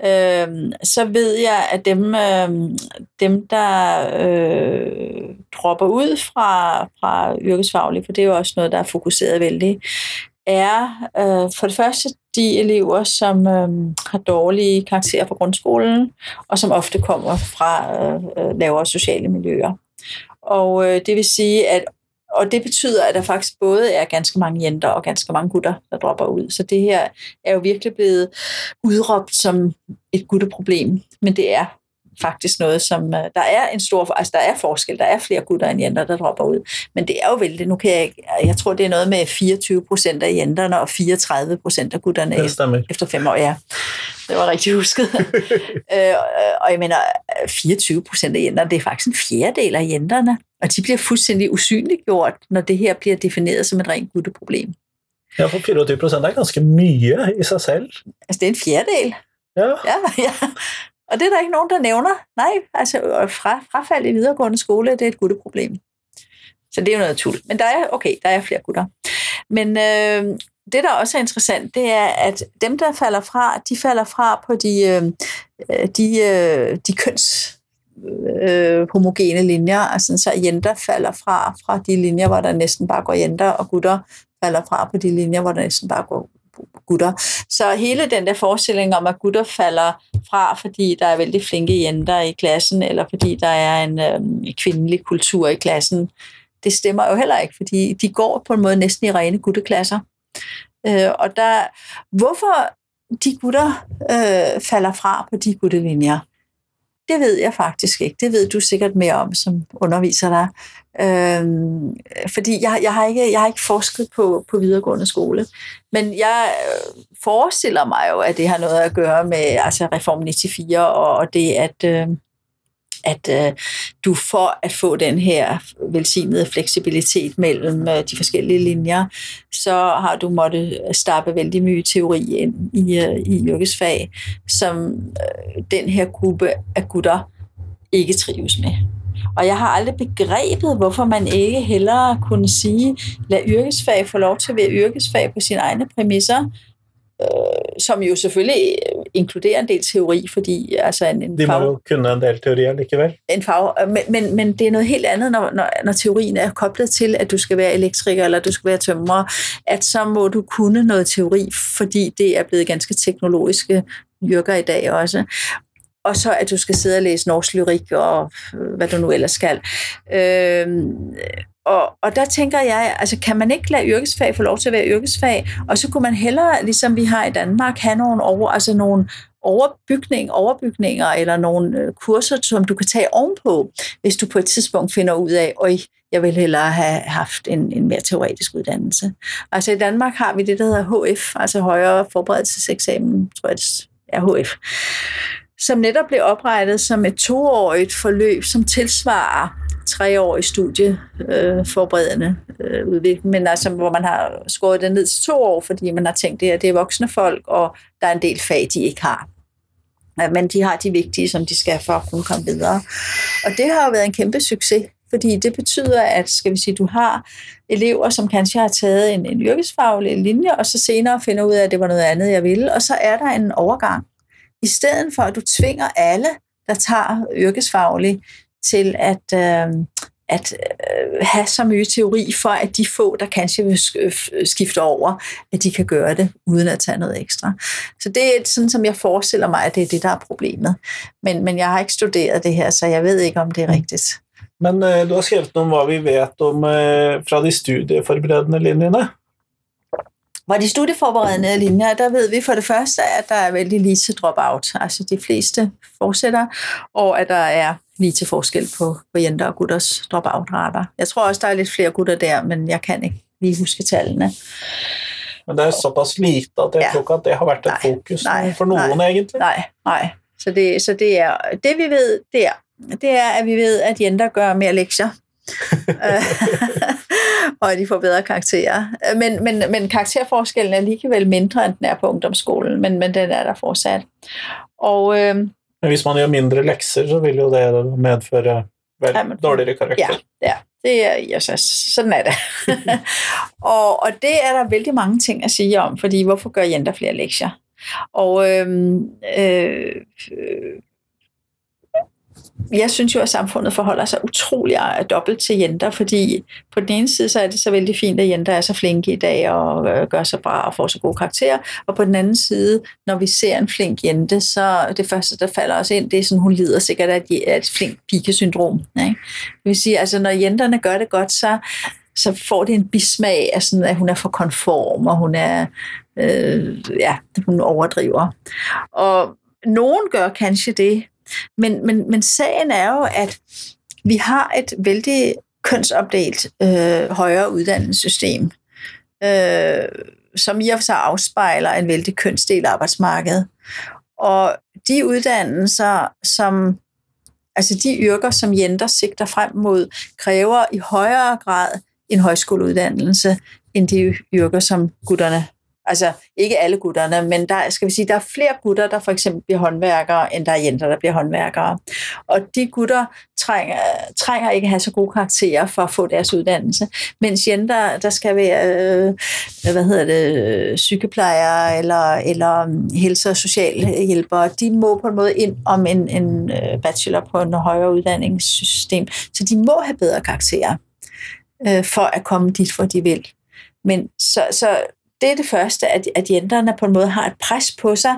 øhm, så ved jeg, at dem, øhm, dem der øh, dropper ud fra, fra yrkesfaglig, for det er jo også noget, der er fokuseret vældig, er øh, for det første de elever, som øh, har dårlige karakterer fra grundskolen, og som ofte kommer fra øh, øh, lavere sociale miljøer. Og øh, det vil sige, at og det betyder, at der faktisk både er ganske mange jenter og ganske mange gutter, der dropper ud. Så det her er jo virkelig blevet udråbt som et gutteproblem, men det er faktisk noget, som øh, der er en stor, altså der er forskel, der er flere gutter end jenter, der dropper ud, men det er jo vældig, nu kan jeg ikke, jeg tror det er noget med 24 procent af jenterne og 34 procent af gutterne stemmer. efter fem år, ja. Det var rigtig husket. øh, og jeg mener, 24 procent af jenterne, det er faktisk en fjerdedel af jenterne, og de bliver fuldstændig usynliggjort, når det her bliver defineret som et rent gutteproblem. Ja, for 24 er ganske mye i sig selv. Altså, det er en fjerdedel. Ja. Ja, ja. Og det er der ikke nogen, der nævner. Nej, altså øh, fra, frafald i videregående skole, det er et gutteproblem. Så det er jo noget tul. Men der er, okay, der er flere gutter. Men øh, det, der også er interessant, det er, at dem, der falder fra, de falder fra på de, øh, øh, de, øh, de køns øh, homogene linjer, altså så jenter falder fra fra de linjer, hvor der næsten bare går jenter, og gutter falder fra på de linjer, hvor der næsten bare går gutter. Så hele den der forestilling om, at gutter falder fra, fordi der er vældig flinke jenter i klassen, eller fordi der er en øh, kvindelig kultur i klassen, det stemmer jo heller ikke, fordi de går på en måde næsten i rene gutteklasser. Øh, og der, hvorfor de gutter øh, falder fra på de guttelinjer, det ved jeg faktisk ikke. Det ved du sikkert mere om, som underviser dig. Øhm, fordi jeg, jeg, har ikke, jeg har ikke forsket på, på videregående skole. Men jeg øh, forestiller mig jo, at det har noget at gøre med altså Reform 94 og, og det, at... Øh, at øh, du for at få den her velsignede fleksibilitet mellem øh, de forskellige linjer, så har du måttet stappe vældig mye teori ind i, øh, i yrkesfag, som øh, den her gruppe af gutter ikke trives med. Og jeg har aldrig begrebet, hvorfor man ikke hellere kunne sige, lad yrkesfag få lov til at være yrkesfag på sine egne præmisser, øh, som jo selvfølgelig inkluderer en del teori, fordi altså en, en De må fag, jo kunne en del teori alligevel. en fag, men, men, men det er noget helt andet, når, når, når teorien er koblet til, at du skal være elektriker eller du skal være tømrer, at så må du kunne noget teori, fordi det er blevet ganske teknologiske yrker i dag også. Og så at du skal sidde og læse norsk lyrik og øh, hvad du nu ellers skal. Øhm, og, og der tænker jeg, altså kan man ikke lade yrkesfag få lov til at være yrkesfag, og så kunne man hellere, ligesom vi har i Danmark, have nogle, over, altså nogle overbygning, overbygninger eller nogle øh, kurser, som du kan tage ovenpå, hvis du på et tidspunkt finder ud af, at jeg vil hellere have haft en, en mere teoretisk uddannelse. Altså i Danmark har vi det, der hedder HF, altså højere forberedelseseksamen, tror jeg det er HF, som netop blev oprettet som et toårigt forløb, som tilsvarer treårig studieforberedende øh, udvikling, men altså, hvor man har skåret det ned til to år, fordi man har tænkt, at det er voksne folk, og der er en del fag, de ikke har. Men de har de vigtige, som de skal for at kunne komme videre. Og det har jo været en kæmpe succes, fordi det betyder, at skal vi sige, du har elever, som kanskje har taget en, en yrkesfaglig linje, og så senere finder ud af, at det var noget andet, jeg ville, og så er der en overgang. I stedet for, at du tvinger alle, der tager yrkesfaglig, til at, øh, at øh, have så mye teori for, at de få, der kanskje vil skifte over, at de kan gøre det, uden at tage noget ekstra. Så det er sådan, som jeg forestiller mig, at det er det, der er problemet. Men, men jeg har ikke studeret det her, så jeg ved ikke, om det er rigtigt. Men øh, du har skrevet om, hvad vi ved om øh, fra de studieforberedende linjerne. Hvor de studieforberedende linjer, der ved vi for det første, at der er vældig lige til drop-out. Altså de fleste fortsætter, og at der er lige til forskel på, på jenter og gutters drop-out-rater. Jeg tror også, der er lidt flere gutter der, men jeg kan ikke lige huske tallene. Men det er såpass lite, at jeg ja. tror ikke, at det har været et nej, fokus nej, for nogen nej, egentlig. Nej, nej. Så det, så det er, det vi ved, det er, det er, at vi ved, at jenter gør mere lektier. og de får bedre karakterer. Men, men, men karakterforskellen er alligevel mindre, end den er på ungdomsskolen, men, men den er der fortsat. Og, øh, men hvis man gjør mindre lekser, så vil jo det medføre vel, ja, men, dårligere karakter. Ja, ja det er, yes, sådan er det. og, og det er der vældig mange ting at sige om, fordi hvorfor gør jenter flere lektier? Og øhm, øh, øh, jeg synes jo, at samfundet forholder sig utrolig dobbelt til jenter, fordi på den ene side, så er det så vældig fint, at jenter er så flinke i dag og øh, gør sig bra og får så gode karakterer, og på den anden side, når vi ser en flink jente, så det første, der falder os ind, det er sådan, hun lider sikkert af et, et flink pikesyndrom. Ikke? Det vil sige, altså når jenterne gør det godt, så, så får det en bismag af sådan, at hun er for konform, og hun er, øh, ja, hun overdriver. Og nogen gør kanskje det, men, men, men sagen er jo, at vi har et vældig kønsopdelt øh, højere uddannelsessystem, øh, som i og for sig afspejler en vældig kønsdelt arbejdsmarked. Og de uddannelser, som altså de yrker, som jenter sigter frem mod, kræver i højere grad en højskoleuddannelse end de yrker, som gutterne Altså ikke alle gutterne, men der skal vi sige, der er flere gutter, der for eksempel bliver håndværkere, end der er jenter, der bliver håndværkere. Og de gutter trænger, trænger ikke at have så gode karakterer for at få deres uddannelse, mens jenter, der skal være, øh, hvad hedder det, sygeplejerre eller, eller mm, helse- og socialhjælpere, de må på en måde ind om en, en øh, bachelor på en højere uddannelsessystem, så de må have bedre karakterer øh, for at komme dit, hvor de vil. Men så, så det er det første, at, at jenterne på en måde har et pres på sig,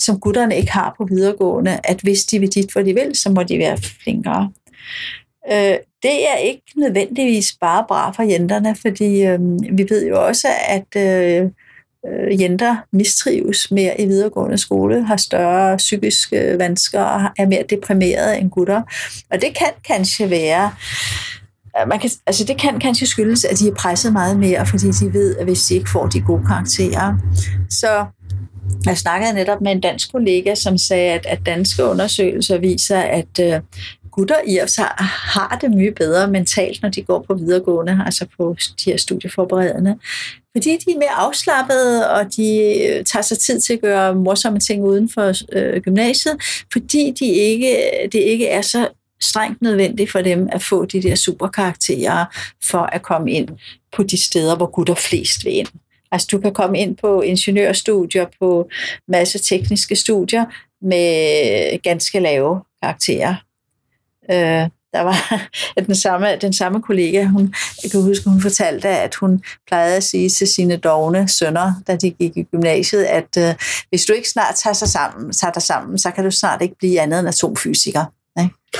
som gutterne ikke har på videregående, at hvis de vil dit, hvor de vil, så må de være flinkere. Øh, det er ikke nødvendigvis bare bra for jenterne, fordi øh, vi ved jo også, at øh, øh, jenter mistrives mere i videregående skole, har større psykiske vansker og er mere deprimerede end gutter. Og det kan kanskje være Øh, man kan, altså det kan kanskje skyldes, at de er presset meget mere, fordi de ved, at hvis de ikke får de gode karakterer. Så jeg snakkede netop med en dansk kollega, som sagde, at, at danske undersøgelser viser, at uh, gutter i os har, har det mye bedre mentalt, når de går på videregående, altså på de her studieforberedende. Fordi de er mere afslappede, og de øh, tager sig tid til at gøre morsomme ting uden for øh, gymnasiet, fordi de ikke, det ikke er så strengt nødvendigt for dem at få de der superkarakterer for at komme ind på de steder, hvor gutter flest vil ind. Altså du kan komme ind på ingeniørstudier, på masse tekniske studier med ganske lave karakterer. Øh, der var den samme, den samme kollega, hun, jeg kan huske, hun fortalte, at hun plejede at sige til sine dogne sønner, da de gik i gymnasiet, at øh, hvis du ikke snart tager, sig sammen, tager dig sammen, så kan du snart ikke blive andet end atomfysiker.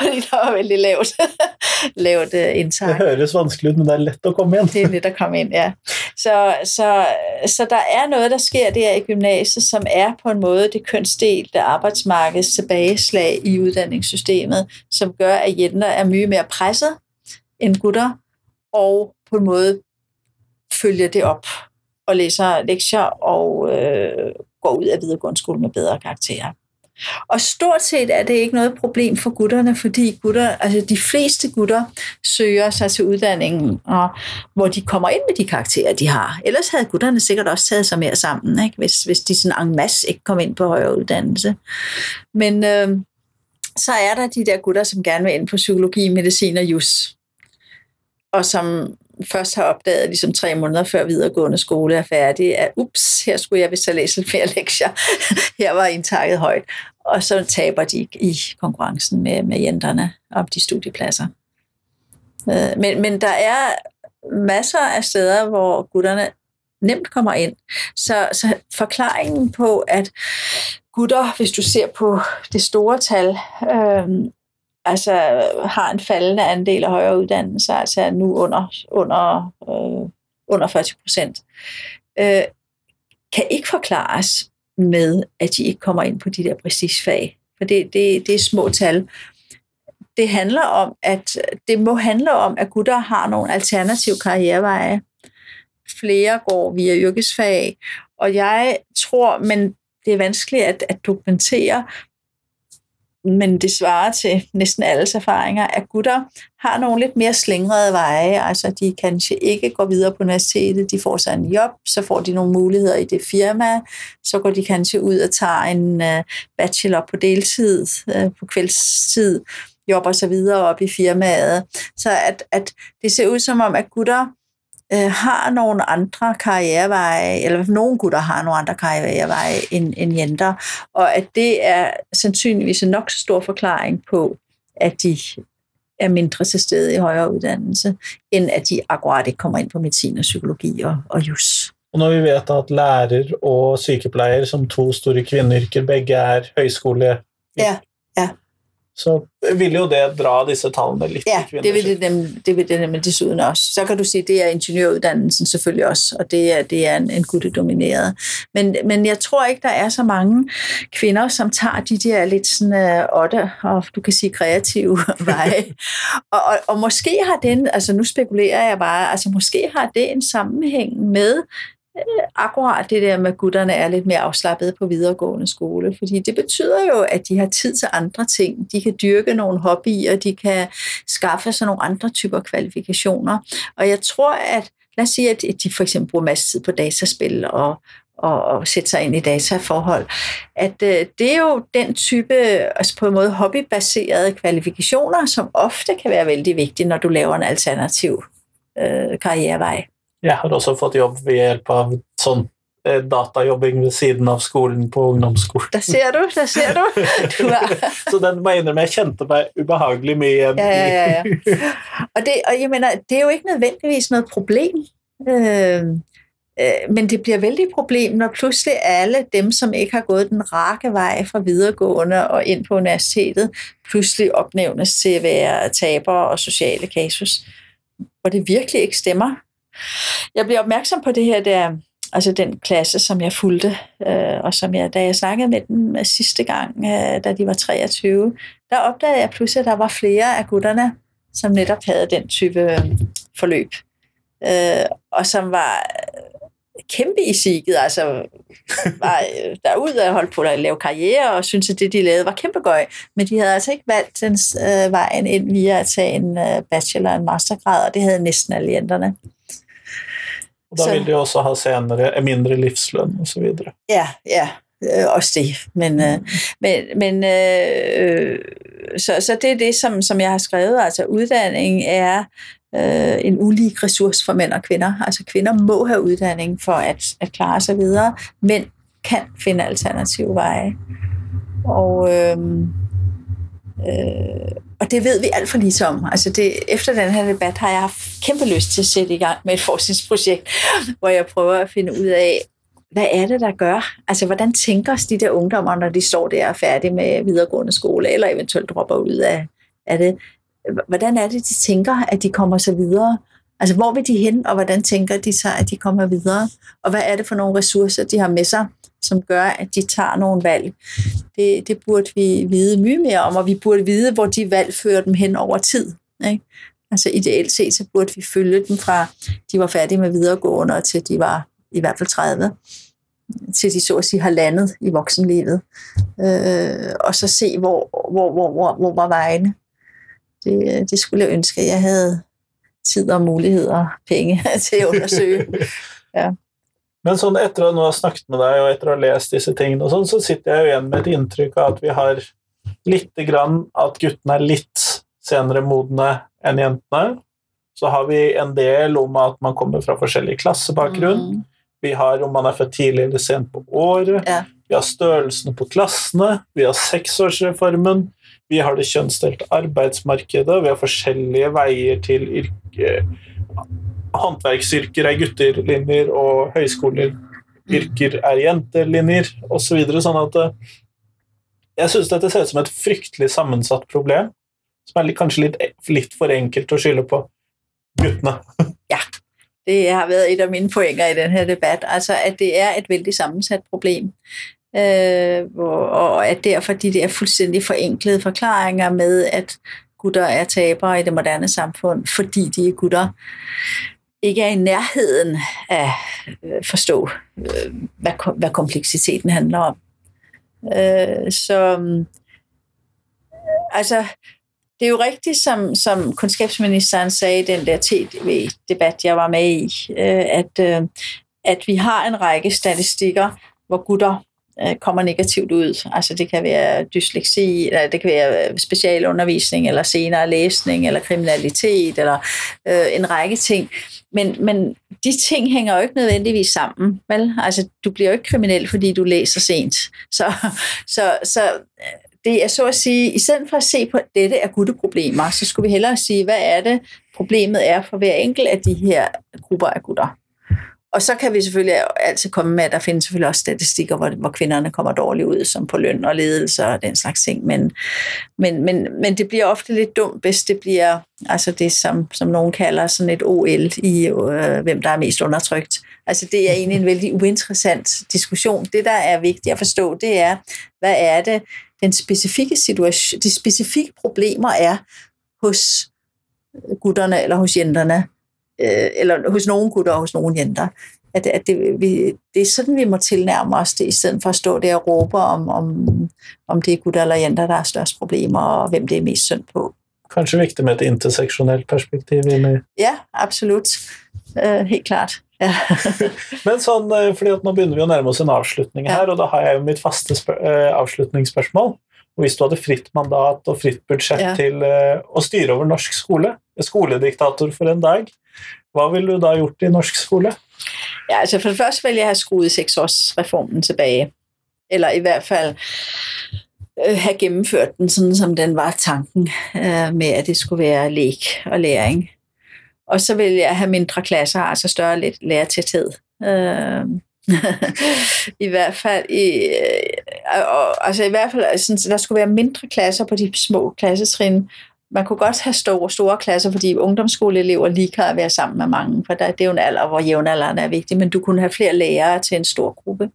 Fordi der var veldig lavt, lavt uh, indtag. Det høres vanskelig ut, men det er lett at komme ind. Det er let at komme ind, ja. Så, så, så der er noget, der sker der i gymnasiet, som er på en måde det kønsdelte arbejdsmarkeds tilbageslag i uddannelsessystemet, som gør, at jenter er mye mere presset end gutter, og på en måde følger det op og læser lektier og øh, går ud af videregående skole med bedre karakterer. Og stort set er det ikke noget problem for gutterne, fordi gutter, altså de fleste gutter søger sig til uddanningen, og, hvor de kommer ind med de karakterer, de har. Ellers havde gutterne sikkert også taget sig mere sammen, ikke? Hvis, hvis de sådan en masse ikke kom ind på højere uddannelse. Men øh, så er der de der gutter, som gerne vil ind på psykologi, medicin og jus, og som først har opdaget ligesom tre måneder før videregående skole er færdig, at ups, her skulle jeg vist have læst lidt flere lektier. her var indtaget højt. Og så taber de i konkurrencen med, med jenterne om de studiepladser. Øh, men, men der er masser af steder, hvor gutterne nemt kommer ind. Så, så forklaringen på, at gutter, hvis du ser på det store tal, øh, altså har en faldende andel af højere uddannelser, altså nu under, under, øh, under 40 procent, øh, kan ikke forklares med, at de ikke kommer ind på de der præcisfag. For det, det, det er små tal. Det handler om, at det må handle om, at gutter har nogle alternative karriereveje. Flere går via yrkesfag, og jeg tror, men det er vanskeligt at, at dokumentere, men det svarer til næsten alles erfaringer, at gutter har nogle lidt mere slingrede veje, altså de kanskje ikke går videre på universitetet, de får sig en job, så får de nogle muligheder i det firma, så går de kanskje ud og tager en øh, bachelor på deltid, øh, på kvældstid, jobber sig videre op i firmaet. Så at, at det ser ud som om, at gutter øh, har nogle andre karriereveje, eller nogle gutter har nogle andre karriereveje end, end jenter, og at det er sandsynligvis en nok så stor forklaring på, at de er mindre til stede i højere uddannelse, end at de akkurat ikke kommer ind på medicin og psykologi og, og jus. Og når vi vet at lærer og sykepleier som to store kvinneyrker begge er høyskole ja, ja så vil jo det dra disse tallene litt. Ja, det vil det, dem, det vil det nemlig dessuten også. Så kan du sige, det er ingeniøruddannelsen selvfølgelig også, og det er, det er en, en guttedomineret. Men, men jeg tror ikke, der er så mange kvinder, som tager de der lidt sådan uh, otte, og du kan sige kreative veje. og, og, og måske har den, altså nu spekulerer jeg bare, altså måske har det en sammenhæng med, Øh, akkurat det der med, at gutterne er lidt mere afslappede på videregående skole, fordi det betyder jo, at de har tid til andre ting. De kan dyrke nogle hobbyer, de kan skaffe sig nogle andre typer kvalifikationer. Og jeg tror, at lad os sige, at de for eksempel bruger masser tid på dataspil og, og, og sætte sig ind i dataforhold, at øh, det er jo den type, altså på en måde hobbybaserede kvalifikationer, som ofte kan være vældig vigtige, når du laver en alternativ øh, karrierevej. Jeg har også fået jobb ved hjælp af sådan eh, datajobbing ved siden af skolen på ungdomsskolen. Der ser du, der ser du. du er... så den må jeg indrømme, jeg kendte mig ubehagelig med Ja, ja, ja. ja. Og, det, og jeg mener, det er jo ikke nødvendigvis noget problem. Øh, øh, men det bliver vældig problem, når pludselig alle dem, som ikke har gået den rake vej fra videregående og ind på universitetet, pludselig opnævnes til at være tabere og sociale kasus, hvor det virkelig ikke stemmer. Jeg bliver opmærksom på det her, der, altså den klasse, som jeg fulgte, øh, og som jeg, da jeg snakkede med dem sidste gang, øh, da de var 23, der opdagede jeg pludselig, at der var flere af gutterne, som netop havde den type øh, forløb, øh, og som var kæmpe i siget, altså var øh, derude og holdt på at lave karriere, og syntes, at det, de lavede, var kæmpe gøj. Men de havde altså ikke valgt den øh, vejen ind via at tage en øh, bachelor og en mastergrad, og det havde næsten alle jenterne. Og der ville de også have senere mindre livsløn og så videre. Ja, ja, øh, også det. Men, øh, men, men øh, så, så det er det, som, som jeg har skrevet. Altså uddanning er øh, en ulig ressource for mænd og kvinder. Altså kvinder må have uddanning for at, at klare sig videre. Mænd kan finde alternative veje. Og, øh, øh, og det ved vi alt for lidt om. Altså det, efter den her debat har jeg haft kæmpe lyst til at sætte i gang med et forskningsprojekt, hvor jeg prøver at finde ud af, hvad er det, der gør? Altså, hvordan tænker de der ungdommer, når de står der og er færdige med videregående skole, eller eventuelt dropper ud af, af det? Hvordan er det, de tænker, at de kommer så videre? Altså, hvor vil de hen, og hvordan tænker de sig, at de kommer videre? Og hvad er det for nogle ressourcer, de har med sig, som gør, at de tager nogle valg? Det, det burde vi vide mye mere om, og vi burde vide, hvor de valg fører dem hen over tid. Ikke? Altså ideelt set, så burde vi følge dem fra, de var færdige med videregående, til de var i hvert fald 30 til de så at sige har landet i voksenlivet, øh, og så se, hvor, hvor, hvor, hvor, hvor var vejene. Det, øh, det skulle jeg ønske, at jeg havde tid og muligheder og penge til at undersøge. Ja. Men sånn, etter å nå ha snakket med deg og etter å ha lest disse tingene, og sånn, så sitter jeg jo igjen med et inntrykk av at vi har litt grann at guttene er litt senere modne enn jentene. Så har vi en del om at man kommer fra forskjellig klassebakgrunn. Mm. Vi har om man er født tidlig eller sent på året. Ja. Vi har størrelsen på klassene. Vi har seksårsreformen. Vi har det kjønnsdelte arbeidsmarkedet. Vi har forskjellige veier til yrke. Håndverksyrker er gutterlinjer, og høyskoleyrker er jentelinjer, osv. Så sånn at eh, jeg syns dette ser ut som et fryktelig sammensatt problem, som er kanskje litt, litt for enkelt å skylde på guttene. Ja, det har været et af mine pointer i den her debat, altså at det er et vældig sammensat problem. Øh, og at derfor de der fuldstændig forenklede forklaringer med, at gutter er tabere i det moderne samfund, fordi de er gutter, ikke er i nærheden af at forstå, øh, hvad, hvad kompleksiteten handler om. Øh, så altså, det er jo rigtigt, som, som kundskabsministeren sagde i den der tv-debat, jeg var med i, øh, at, øh, at vi har en række statistikker, hvor gutter Øh, kommer negativt ud. Altså det kan være dysleksi, eller det kan være øh, specialundervisning, eller senere læsning, eller kriminalitet, eller øh, en række ting. Men, men de ting hænger jo ikke nødvendigvis sammen. Vel? Altså, du bliver jo ikke kriminel, fordi du læser sent. Så, så, så øh, det er så at sige, i stedet for at se på, at dette er gutteproblemer, så skulle vi hellere sige, hvad er det, problemet er for hver enkelt af de her grupper af gutter. Og så kan vi selvfølgelig altid komme med, at der findes selvfølgelig også statistikker, hvor, hvor kvinderne kommer dårligt ud, som på løn og ledelse og den slags ting. Men, men, men, men det bliver ofte lidt dumt, hvis det bliver altså det, som, som nogen kalder sådan et OL i, øh, hvem der er mest undertrykt. Altså det er egentlig en vældig uinteressant diskussion. Det, der er vigtigt at forstå, det er, hvad er det, den specifikke situation, de specifikke problemer er hos gutterne eller hos jenterne, øh, eller hos nogle gutter og hos nogle jenter. at, at det, vi, det er sådan, vi må tilnærme os det, i stedet for at stå der og råbe om, om, om det er gutter eller jenter, der har størst problemer, og hvem det er mest synd på. Kanskje viktig med et interseksjonelt perspektiv inn i Ja, absolut. Uh, helt klart. Ja. Men sånn, eh, fordi at nå begynner vi å nærme oss en avslutning her, og da har jeg jo mitt faste eh, avslutningsspørsmål. Og hvis du hadde fritt mandat og fritt budsjett Ja. til eh, å styre over norsk skole, skolediktator for en dag, hva ville du da gjort i norsk skole? Ja, altså for det første ville jeg have skruet seksårsreformen tilbage. Eller i hvert fald øh, have gennemført den, sådan som den var tanken øh, med, at det skulle være lek og læring. Og så vil jeg have mindre klasser, altså større lidt lærertæthed. Øh, I hvert fald i, øh, og, altså i hvert fald sådan, der skulle være mindre klasser på de små klassetrin. Man kunne godt have store, store klasser, fordi ungdomsskoleelever lige kan være sammen med mange, for der, det er jo en alder, hvor jævnaldrende er vigtig, men du kunne have flere lærere til en stor gruppe.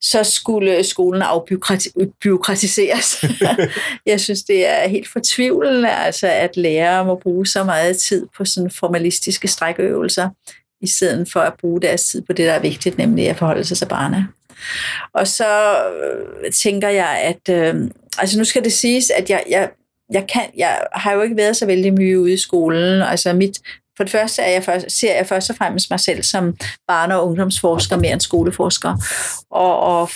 Så skulle skolen afbyråkratiseres. Jeg synes, det er helt fortvivlende, altså, at lærere må bruge så meget tid på sådan formalistiske strækøvelser, i stedet for at bruge deres tid på det, der er vigtigt, nemlig at forholde sig til barnet. Og så øh, tænker jeg, at øh, altså nu skal det siges, at jeg, jeg, jeg, kan, jeg har jo ikke været så vældig mye ude i skolen. Altså mit, for det første er jeg først, ser jeg først og fremmest mig selv som barne- og ungdomsforsker mere end skoleforsker. Og, og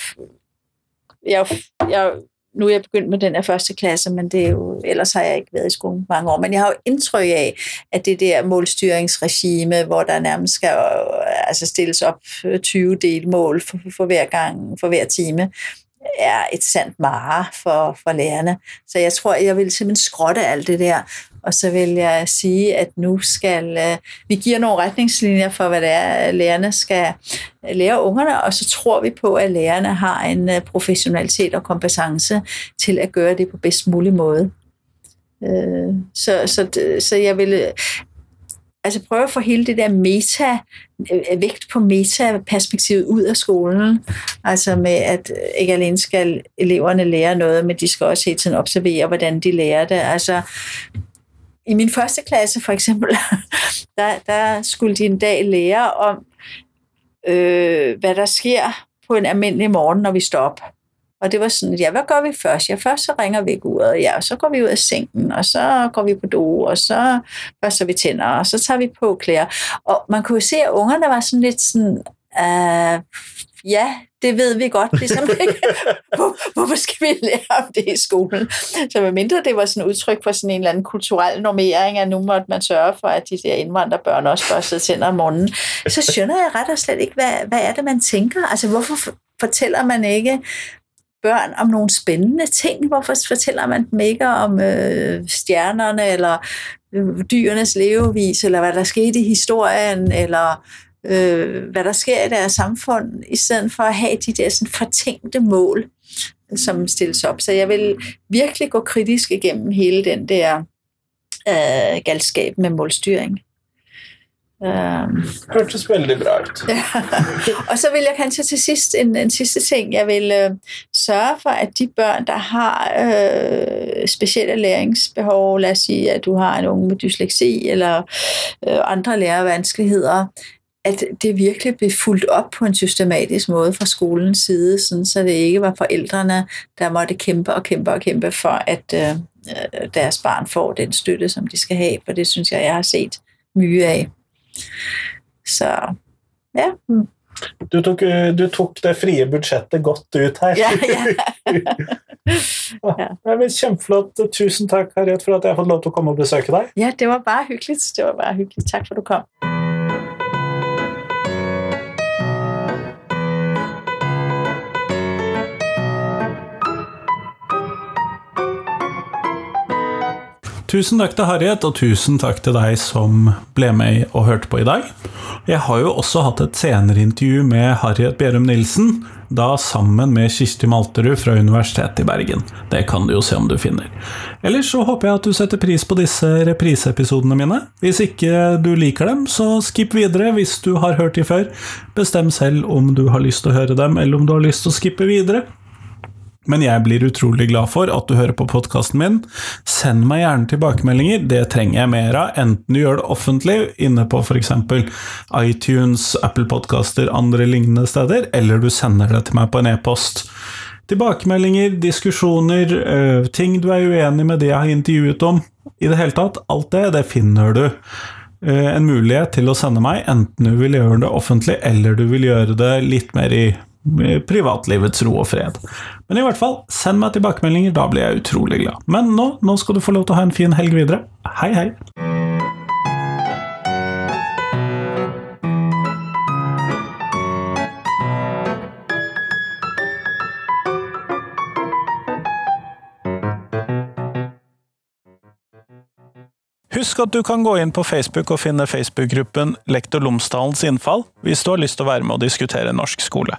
jeg, jeg, nu er jeg begyndt med den her første klasse, men det er jo, ellers har jeg ikke været i skolen mange år. Men jeg har jo indtryk af, at det der målstyringsregime, hvor der nærmest skal øh, altså stilles op øh, 20 delmål for, for hver gang, for hver time, er et sandt mare for, for lærerne. Så jeg tror, jeg vil simpelthen skrotte alt det der, og så vil jeg sige, at nu skal øh, vi giver nogle retningslinjer for, hvad det er, lærerne skal lære ungerne, og så tror vi på, at lærerne har en øh, professionalitet og kompetence til at gøre det på bedst mulig måde. Øh, så, så, så jeg vil altså prøve at få hele det der meta, øh, øh, vægt på meta-perspektivet ud af skolen. Altså med, at øh, ikke alene skal eleverne lære noget, men de skal også hele tiden observere, hvordan de lærer det. Altså, i min første klasse for eksempel, der, der skulle de en dag lære om, øh, hvad der sker på en almindelig morgen, når vi står op. Og det var sådan, ja, hvad gør vi først? Ja, først så ringer vi uret, ja, og så går vi ud af sengen, og så går vi på do, og så børster vi tænder, og så tager vi på klæder. Og man kunne se, at ungerne var sådan lidt sådan, øh, ja, det ved vi godt, ligesom Hvor, hvorfor skal vi lære om det i skolen? Så med mindre det var sådan et udtryk for sådan en eller anden kulturel normering, at nu måtte man sørge for, at de der indvandrerbørn også børstede tænder om morgenen, så skønner jeg ret og slet ikke, hvad, hvad er det, man tænker? Altså, hvorfor fortæller man ikke børn om nogle spændende ting? Hvorfor fortæller man dem ikke om øh, stjernerne, eller øh, dyrenes levevis, eller hvad der skete i historien, eller øh, hvad der sker i deres samfund, i stedet for at have de der sådan, fortænkte mål, som stilles op. Så jeg vil virkelig gå kritisk igennem hele den der øh, galskab med målstyring. Um, Hørtes veldig bra ut. Ja. Og så vil jeg kanskje til sidst en, en sidste ting. Jeg vil øh, sørge for, at de børn, der har øh, specielle læringsbehov, lad os sige, at du har en unge med dysleksi eller øh, andre lærevanskeligheder, at det virkelig blev fuldt op på en systematisk måde fra skolens side, sådan så det ikke var forældrene, der måtte kæmpe og kæmpe og kæmpe for, at øh, deres barn får den støtte, som de skal have, for det synes jeg, jeg har set mye af. Så ja. Du tok, du tok det frie budsjettet godt ut her. Ja, ja. ja. Er kjempeflott. Tusen takk, Harriet, for at jeg har fått lov til å komme og besøke deg. Ja, det var bare hyggeligt. Det var bare hyggeligt. Tak for, at du kom. Tusen takk til Harriet, og tusen takk til deg som ble med og hørte på i dag. Jeg har jo også hatt et senere intervju med Harriet Bjerum Nilsen, da sammen med Kirsti Malterud fra Universitetet i Bergen. Det kan du jo se om du finner. Ellers så håper jeg at du setter pris på disse repriseepisodene mine. Hvis ikke du liker dem, så skipp videre hvis du har hørt de før. Bestem selv om du har lyst til å høre dem, eller om du har lyst til å skippe videre. Men jeg blir utrolig glad for at du hører på podkasten min. Send meg gjerne tilbakemeldinger, det trenger jeg mer av. Enten du gjør det offentlig inne på f.eks. iTunes, Apple Podcaster, andre lignende steder, eller du sender det til meg på en e-post. Tilbakemeldinger, diskusjoner, øh, ting du er uenig med det jeg har intervjuet om. I det hele tatt, alt det, det finner du øh, en mulighet til å sende meg, enten du vil gjøre det offentlig, eller du vil gjøre det litt mer i Eh, privatlivets ro og fred. Men i hvert fall, send meg tilbakemeldinger, da blir jeg utrolig glad. Men nå, nå skal du få lov til å ha en fin helg videre. Hei, hei! Husk at du kan gå inn på Facebook og finne Facebook-gruppen Lektor Lomsdalens innfall hvis du har lyst til å være med og diskutere norsk skole.